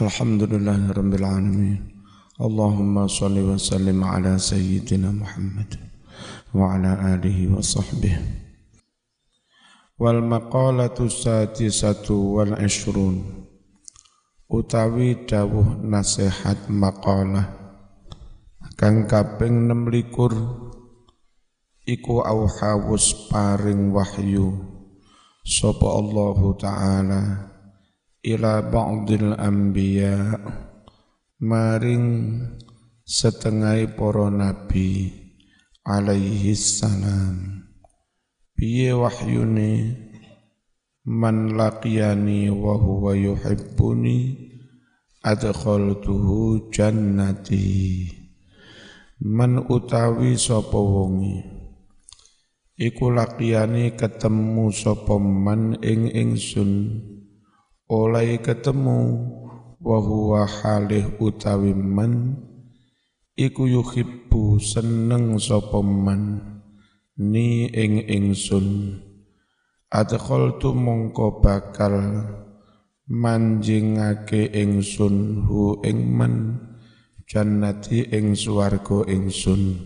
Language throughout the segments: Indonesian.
Alhamdulillah Alamin. Allahumma salli wa sallim ala Sayyidina Muhammad Wa ala alihi wa sahbihi. Wal maqalatu sadisatu wal ishrun. Utawi dawuh nasihat maqalah. Kang kaping 26 Iku auhawus paring wahyu. Sopo Allahu Ta'ala ila ba'dil anbiya maring setengah para nabi alaihi salam. Piye wahyune? Man laqiyani wa huwa yuhibbuni adkhaltuhu jannati. Man utawi sapa wonge? Iku laqiyani ketemu sapa man ing ingsun oleh ketemu wa huwa halih utawi man iku yuhibbu seneng sapa man ni ing ingsun. Adkhaltu mongko bakal manjingake ingsun hu ing man jannati ing swarga ingsun.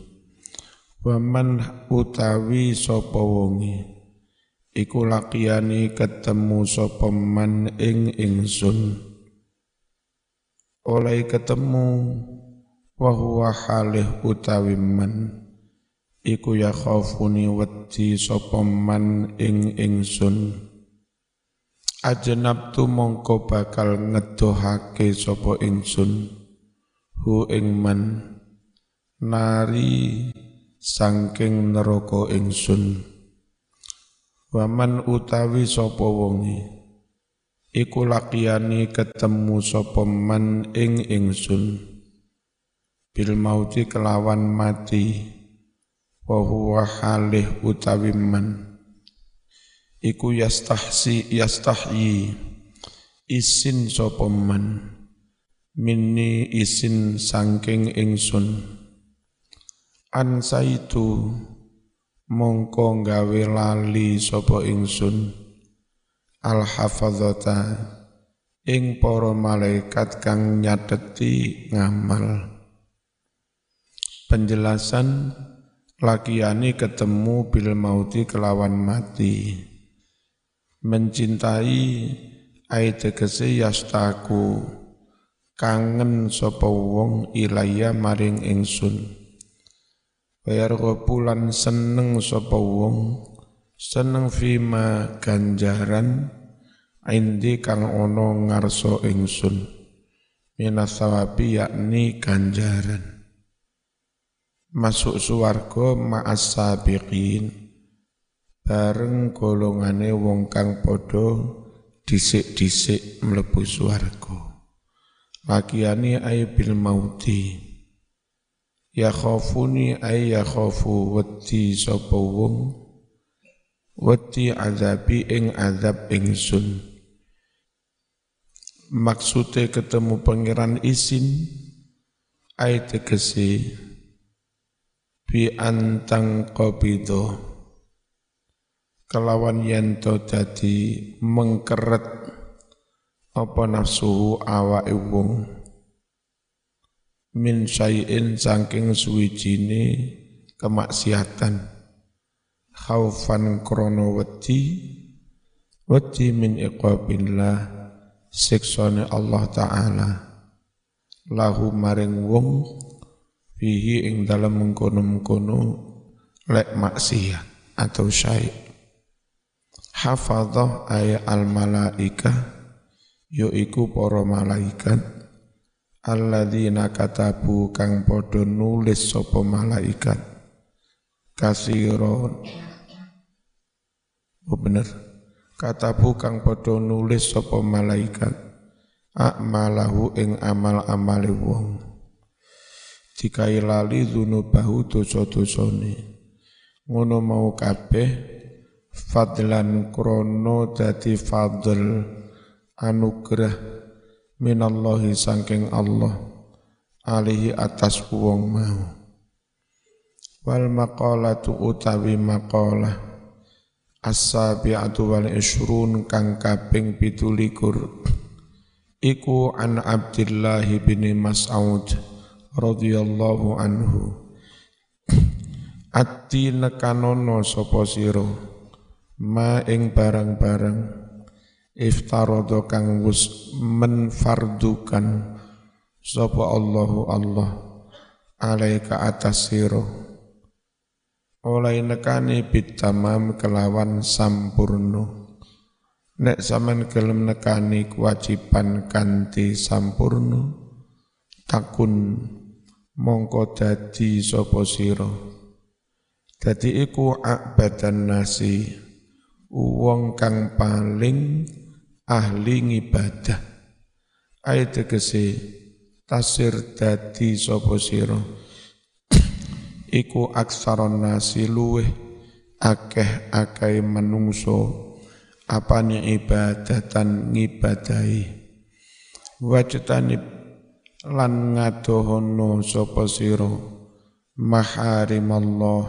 Wa man utawi sapa wonge iku lakiyani ketemu sapa man ing ingsun. Oleh ketemu wa huwa halih utawi man. Iku ya khaufuni wedi sapa man ing ingsun. Ajenab tu mongko bakal ngedohake sapa ingsun. Hu ing man. Nari sangking neraka ingsun Waman utawi sapa wonge iku lakiyani ketemu sapa man ing ingsun. Bil mauti kelawan mati. Wa huwa halih utawi man. Iku yastahsi yastahyi. Isin sapa man. Minni isin sangking ingsun. Ansaitu mongko gawe lali sapa ingsun. Al hafadzata ing para malaikat kang nyateti ngamal. Penjelasan lakiani ketemu bil mauti kelawan mati. Mencintai ai tegese yastaku. Kangen sapa wong ilaya maring ingsun Bayar kopulan seneng sapa wong seneng fima ganjaran indi kang ono ngarso ingsun minas sawabi yakni ganjaran. Masuk suwarga ma'as sabiqin bareng golongane wong kang padha dhisik-dhisik mlebu swarga. Lakiani ay bil mauti ya khafuni ay ya khafu wedi sapa wong? Wedi azabi ing azab ingsun. Maksude ketemu pangeran isin ay tegese bi antang qabido kelawan yanto mengkeret apa nafsu awake wong min syai'in saking suwijine kemaksiatan. Khaufan krono wedi wedi min iqabillah siksane Allah taala. Lahu maring wong fihi ing dalam mengkono-mengkono lek maksiat atau syai' hafadzah ayat al malaika yaiku para malaikat alladzina katabu kang padha nulis sapa malaikat. Kasiron Oh bener. Katabu kang padha nulis sapa malaikat. Akmalahu ing amal-amale wong. Dikai lali dzunubahu dosa-dosane. Ngono mau kabeh fadlan krono dadi fadl anugerah minallahi sangking Allah alihi atas wong mau. Wal maqalatu utawi maqalah as-sabi'atu wal ishrun kang kaping 17 iku an Abdullah bin Mas'ud radhiyallahu anhu. Ati nekanono sapa sira? Ma ing barang-barang iftarodo kang wus menfardukan. Sapa Allahu Allah alaika atas sira. Oleh nekani bitamam kelawan sampurno nek sampean gelem nekani kewajiban kanthi sampurno takun mongko dadi sapa sira. Dadi iku akbadan nasi wong kang paling ahli ngibadah. Ayat tegese tasir dadi sapa sira? Iku aksaron nasi luweh akeh akeh menungso apane ibadatan ngibadahi. Wajtanib lan ngadohono sapa sira? Maharimallah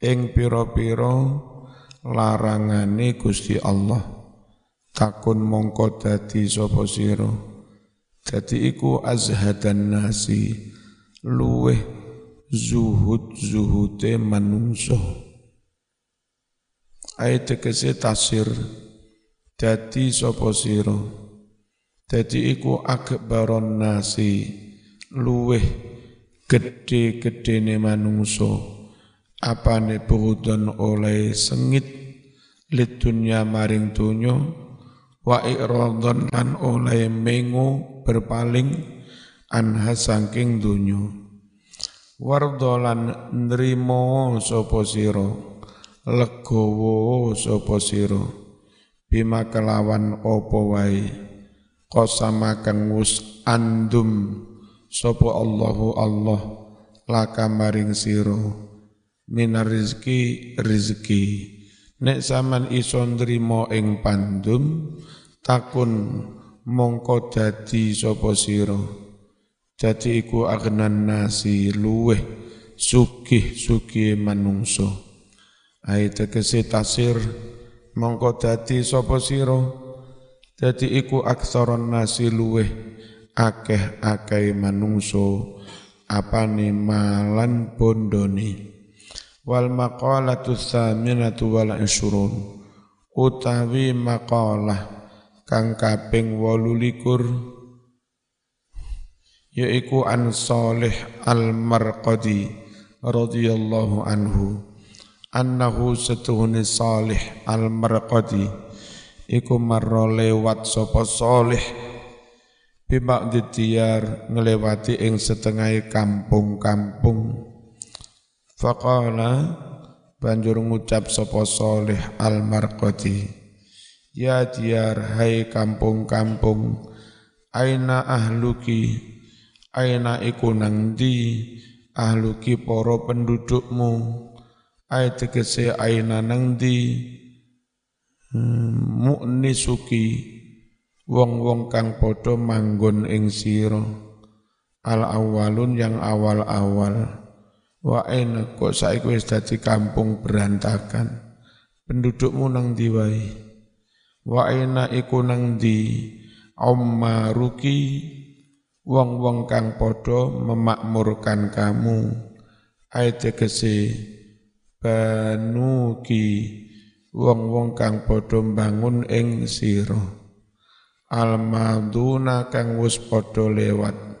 ing pira-pira larangane Gusti Allah takun mongko dadi sapa sira? Dadi iku azhadan nasi luweh zuhud zuhude manungso ayat kese tasir dadi sapa sira? Dadi iku akbaron nasi luweh gede-gedene manungso apane buhudun oleh sengit lid dunya maring dunyo wa iradhan lan oleh mengu berpaling anha saking dunyo. Wardolan nrimo sapa sira legowo sapa sira. Bima kelawan apa wae? Qasama kang andum sapa Allahu Allah laka maring sira. Minar rizki rizki nek zaman iso nrimo ing pandum takun mongko dadi sapa sira. Dadi iku agnan nasi luweh sugih sugih manungso ayat tegese tasir mongko dadi sapa sira. Dadi iku aksaron nasi luweh akeh-akeh manungso apane malan bondone wal maqalatu tsaminatu wal insurun utawi maqalah kang kaping 28 yaiku an Salih al-Marqadi radhiyallahu anhu. Annahu setuhuni Salih al-Marqadi iku marra lewat sapa Salih bimak diyar ngelewati ing setengah kampung-kampung Faqala banjur ngucap sapa Salih al-Marqati Ya diyar hai kampung-kampung aina ahluki? Aina iku nang di ahluki para pendudukmu? Ai tegese aina nang di hmm, suki wong-wong kang padha manggon ing sira. Al awalun yang awal-awal Wa aina kok saiki wis dadi kampung berantakan. Pendudukmu nang diwai. Wa aina iku nang di Ummaruki wong-wong kang padha memakmurkan kamu. Ayat kese banuki wong-wong kang padha bangun ing sira. Al-maduna kang wis padha lewat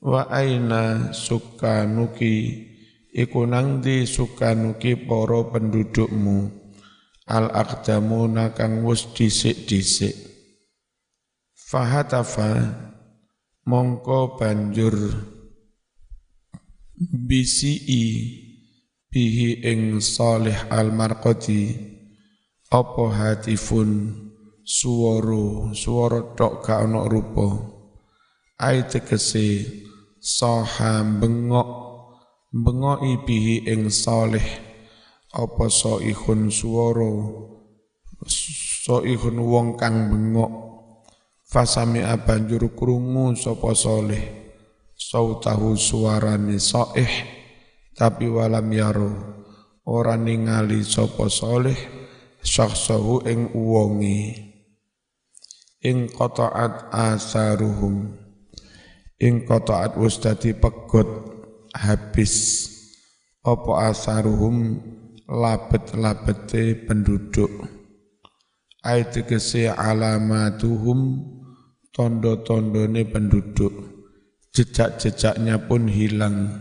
wa aina sukanuki iku nang di sukanuki para pendudukmu? Al aqdamuna kang wis dhisik-dhisik. Fahatafa mongko banjur bisi bihi ing salih al marqadi apa hatifun suwara suwara tok gak ana rupa. Ai tegese soha bengok bengok ibihi ing soleh apa soihun suworo soihun wong kang bengok. Fasami abanjur krungu sapa soleh sautahu suarane soih tapi walam yaro. Ora ningali sapa soleh syakhsahu ing uwongi ing qata'at asaruhum ing qata'at wis dadi pegot habis. Apa asaruhum labet-labete penduduk? Ayat kese alamatuhum tondo-tondone penduduk. Jejak-jejaknya pun hilang.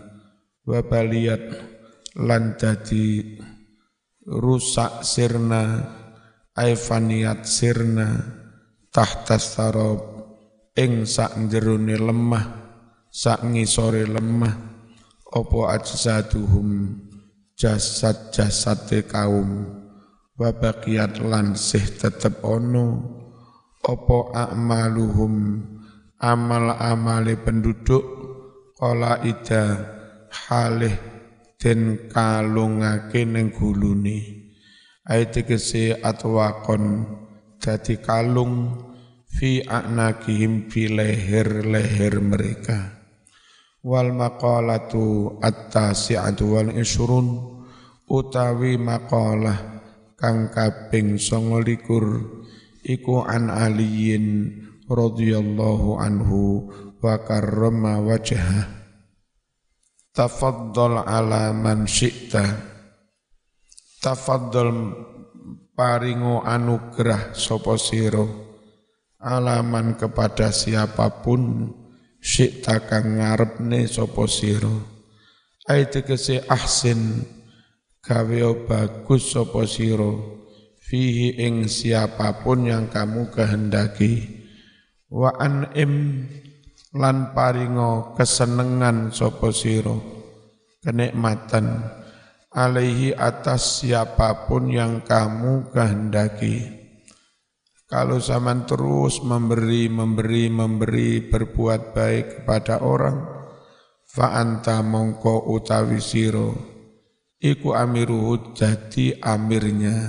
Wabaliat lan dadi rusak sirna aifaniat sirna tahta sarob ing sak jerone lemah sak ngisore lemah opo ajsaduhum jasad jasate kaum? Wa baqiyat lan sih tetep ono opo a'maluhum? Amal amale penduduk kala ida halih den kalungake ning gulune. Ayat kese atwakon dadi kalung fi a'nakihim fi leher-leher mereka. Wal maqalatu at-tasi'atu wal isrun utawi maqalah kang kaping 29 iku an aliyin radhiyallahu anhu wa karrama wajhah. Tafaddal ala man syi'ta. Tafaddal paringo anugerah sopo siro alaman kepada siapa pun syikta kang ngarepne sopo siro ayat kese ahsin gawe bagus sopo siro fihi ing siapa pun yang kamu kehendaki. Wa im lan paringo kesenengan sopo siro kenikmatan alaihi atas siapa pun yang kamu kehendaki. Kalau zaman terus memberi, memberi, memberi, berbuat baik kepada orang, fa'anta mongko utawi siro, iku amiruhu jadi amirnya.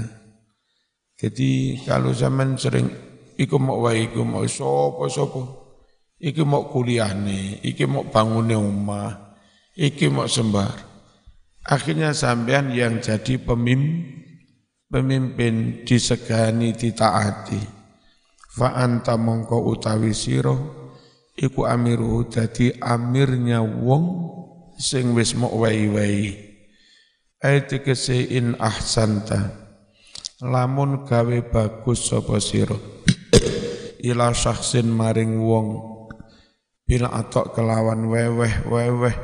Jadi kalau zaman sering, iku mau wa iku mau sopo sopo, iku mau kuliah nih, iku mau bangunnya rumah, iku mau sembar. Akhirnya sampean yang jadi pemimpin, pemimpin disegani ditaati. Fa anta mongko utawi siro iku amiru dadi amirnya wong sing wis mok wai-wai. Ayat in ahsanta lamun gawe bagus sapa sira ila syaksin maring wong bila atok kelawan weweh weweh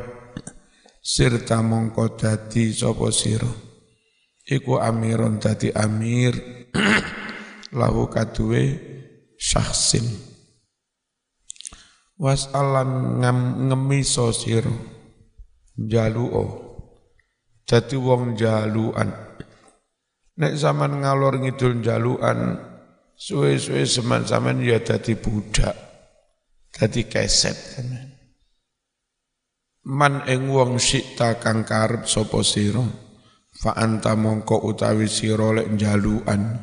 sirta mongko dadi sapa sira iku amiron dadi amir. Lahu kaduwe syakhsin. Was alam ngem ngemiso sira jaluo. Dadi wong jaluan. Nek zaman ngalor ngidul jaluan suwe-suwe seman zaman ya dadi budak. Dadi keset man ing wong sikta kang karep sapa sira fa anta mongko utawi sira lek jaluan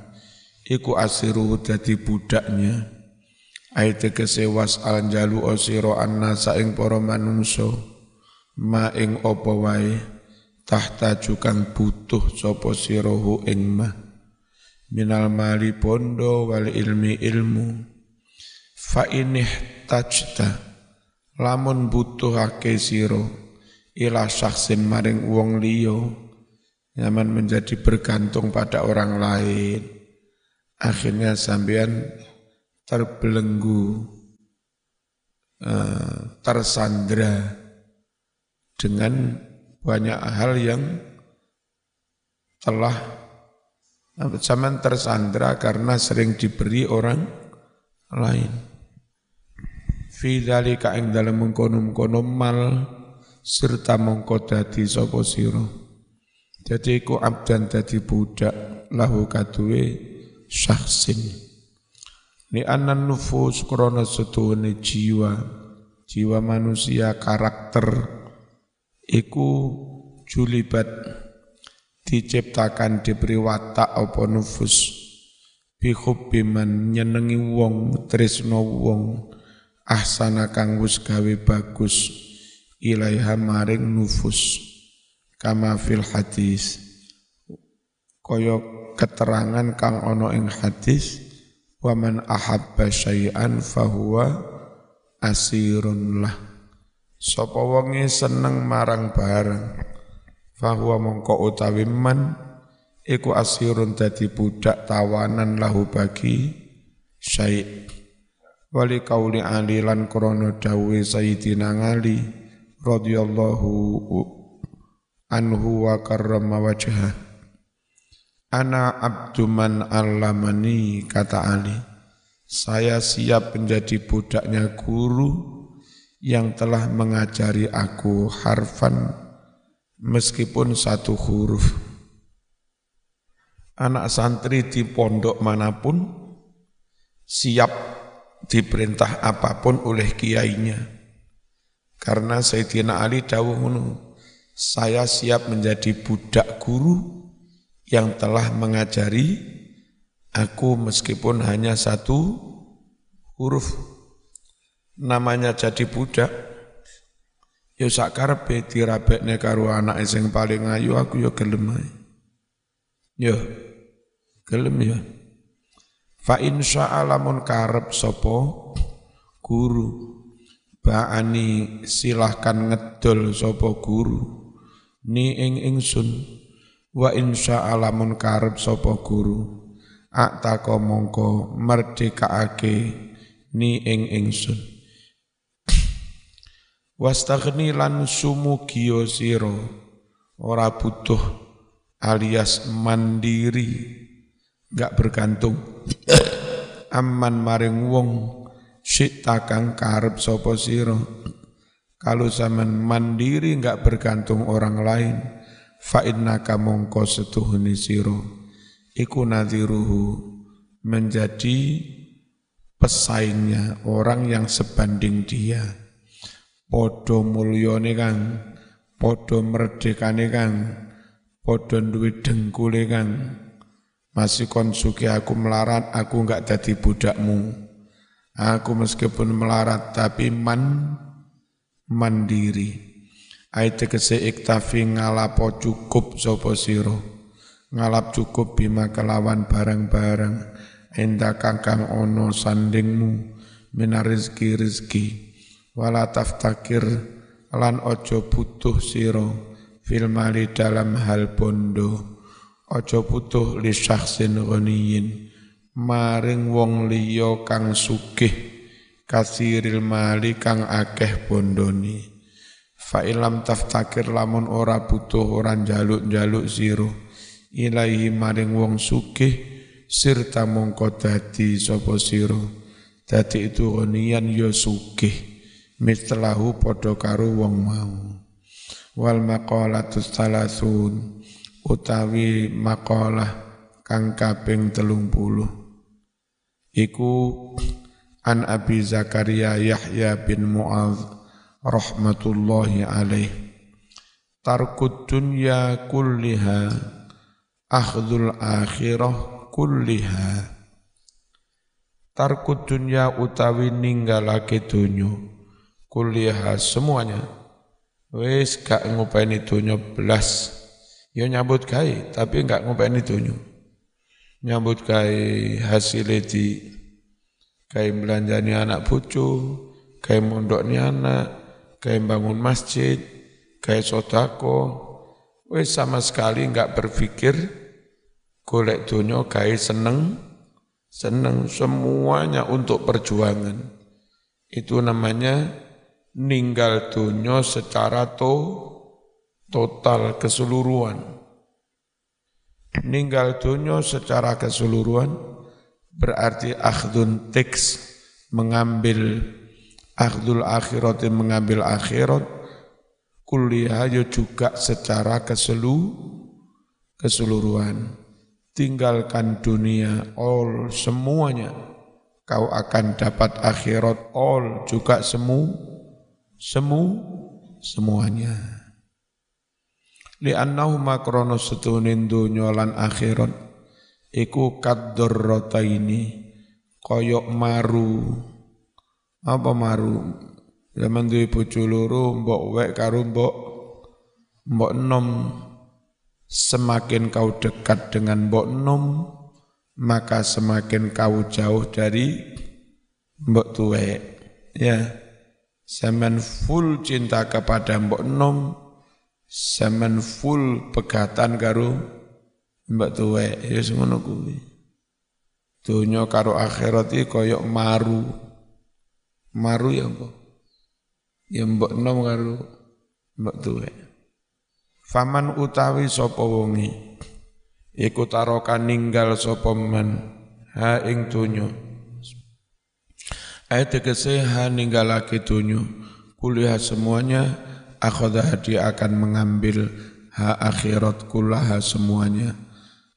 iku asiru dadi budaknya. Ayat kesewas al jalu sira annasa ing para manungsa ma ing apa wae tahta jukang butuh sapa sira ing ma minal mali pondo wal ilmi ilmu. Fa inih tajta lamun butuhake sira ila syaksin maring wong liya nyaman menjadi bergantung pada orang lain. Akhirnya sampean terbelenggu eh, tersandra dengan banyak hal yang telah zaman tersandra karena sering diberi orang lain. Fi dzalika ing dalem mengkono-mengkono mal serta mongko dadi sapa sira dadi iku abdan dadi budak lahu kaduwe syahsin ni anan nufus krana setuhune jiwa. Jiwa manusia karakter iku julibat diciptakan diberi watak apa nufus. Bihubbi man nyenengi wong tresno wong ahsana kang wis gawe bagus ilaiha maring nufus kama fil hadis. Kaya keterangan kang ono ing hadis wa man ahabba syai'an fahuwa asirun lah. Sapa wonge seneng marang barang fahuwa mongko utawi man iku asirun dadi budak tawanan lahu bagi syai' wali kauli ali lan krana dawuhe sayyidina ali radhiyallahu anhu wa karrama wajhah ana abdu man allamani kata ali saya siap menjadi budaknya guru yang telah mengajari aku harfan meskipun satu huruf. Anak santri di pondok mana pun siap diperintah apa pun oleh kiainya. Karena Sayyidina Ali dawuh saya siap menjadi budak guru yang telah mengajari aku meskipun hanya satu huruf. Namanya jadi budak Ya sak karepe dirabekne karo anak sing paling ayu aku ya gelem ae. Ya gelem ya. Fa insya lamun karep sapa guru ba'ani silahkan ngedol sapa guru ni ing ingsun wa insya lamun karep sapa guru ataka mongko merdekaake ni ing ingsun. Wastaghni lan sumugiyo sira ora butuh alias mandiri gak bergantung. Aman maring wong sita kang karep sapa sira kalau zaman mandiri gak bergantung orang lain fa innaka mongko setuhuni sira. Iku nadhiruhu menjadi pesaingnya orang yang sebanding dia. Padha mulyane kang. Padha merdekane kang. Padha duwe dengkule kang. Masih kon suki aku melarat aku enggak jadi budakmu. Aku meskipun melarat tapi man mandiri. Ayat kese iktafi ngalapo cukup sopo siro ngalap cukup bima kelawan barang-barang. Enda kangkang ono sandingmu minar rizki wala taftakir lan ojo butuh siro fil mali dalam hal bondo. Ojo butuh li syakhsin ghaniyin. Maring wong liya kang sugih kasiril mali kang akeh bondoni. Fa ilam taftakir lamun ora butuh ora jaluk-jaluk siro ilahi maring wong sugih sirta mongko dadi sapa siro dadi itu ghaniyan ya sugih mislahu padha karo wong mau. Wal maqalatus salasun utawi maqalah kang kaping telung puluh. Iku an Abi Zakaria Yahya bin Mu'adz rahmatullahi alaih. Tarkud dunya kulliha akhdul akhirah kulliha. Tarkud dunya utawi ninggalake dunyo kuliah semuanya. Wis gak ngupeni dunia belas ya nyambut gawe tapi gak ngupeni dunia nyambut gawe hasil di kayak belanjani anak bucu kayak mondoknya anak kayak bangun masjid kayak sodako. Wis sama sekali nggak berpikir golek dunia kayak seneng. Seneng semuanya untuk perjuangan. Itu namanya ninggal dunia secara to, total keseluruhan. Ninggal dunia secara keseluruhan berarti akhdun teks mengambil akhdul akhirat mengambil akhirat. Kuliah juga secara keselu, keseluruhan. Tinggalkan dunia all semuanya. Kau akan dapat akhirat all juga semu semu semuanya. Li'annahu makrono setunin dunya akhirat iku ini koyok maru. Apa maru? Zaman duwe bojo loro mbok wek karo mbok mbok enom semakin kau dekat dengan mbok enom maka semakin kau jauh dari mbok tuwek. Ya. Semen full cinta kepada Mbok Nom, semen full pegatan karo Mbak Tuwe, ya semono kuwi. Donya karo akhirat iki koyok maru. Maru ya apa? Ya Mbok Nom karo Mbak Tuwe. Faman utawi sapa wonge iku taroka ninggal sapa man ha ing donya Ayat tegese ha ninggalake dunyo kuliah semuanya akhodah dia akan mengambil ha akhirat kullaha semuanya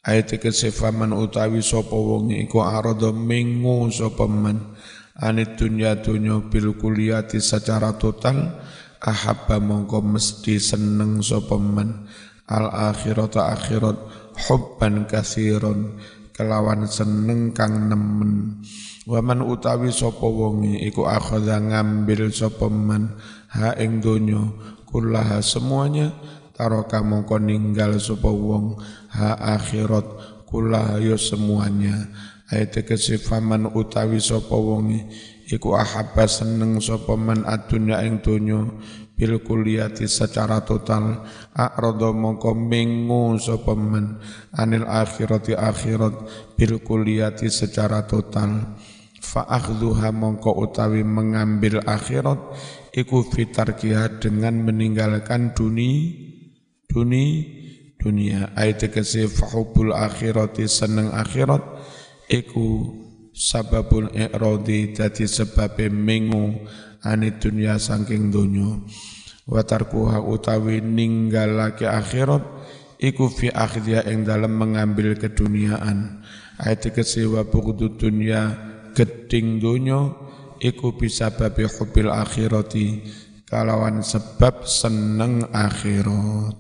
ayat tegese faman utawi sapa wong iku arada mengu sapa man anit dunya bil secara total ahabba mongko mesti seneng sapa man al akhirat akhirat hubban kasiron kelawan seneng kang nemen. Waman utawi sapa wonge iku ngambil sapa man ha ing donya kullaha semuanya taraka mongko ninggal sapa wong ha akhirat kullaha yo ya semuanya ayat kesifaman utawi sapa iku ahabba seneng sapa man adunya ing donya bil secara total. A'rada mongko mengu sapa man anil akhirati akhirat bil kulliyati secara total. Fa'akhdhuha mongko utawi mengambil akhirat iku fitarkiha dengan meninggalkan duni duni dunia. Ayat tegese fahubul akhirati seneng akhirat. Iku sababul i'radi dadi sebabe mengu ani dunia saking donya wa tarkuha utawi ninggalake akhirat iku fi akhdiya ing dalam mengambil keduniaan. Ayat tegese wa dunya geding donya iku bisa babi hubil akhirati kalawan sebab seneng akhirat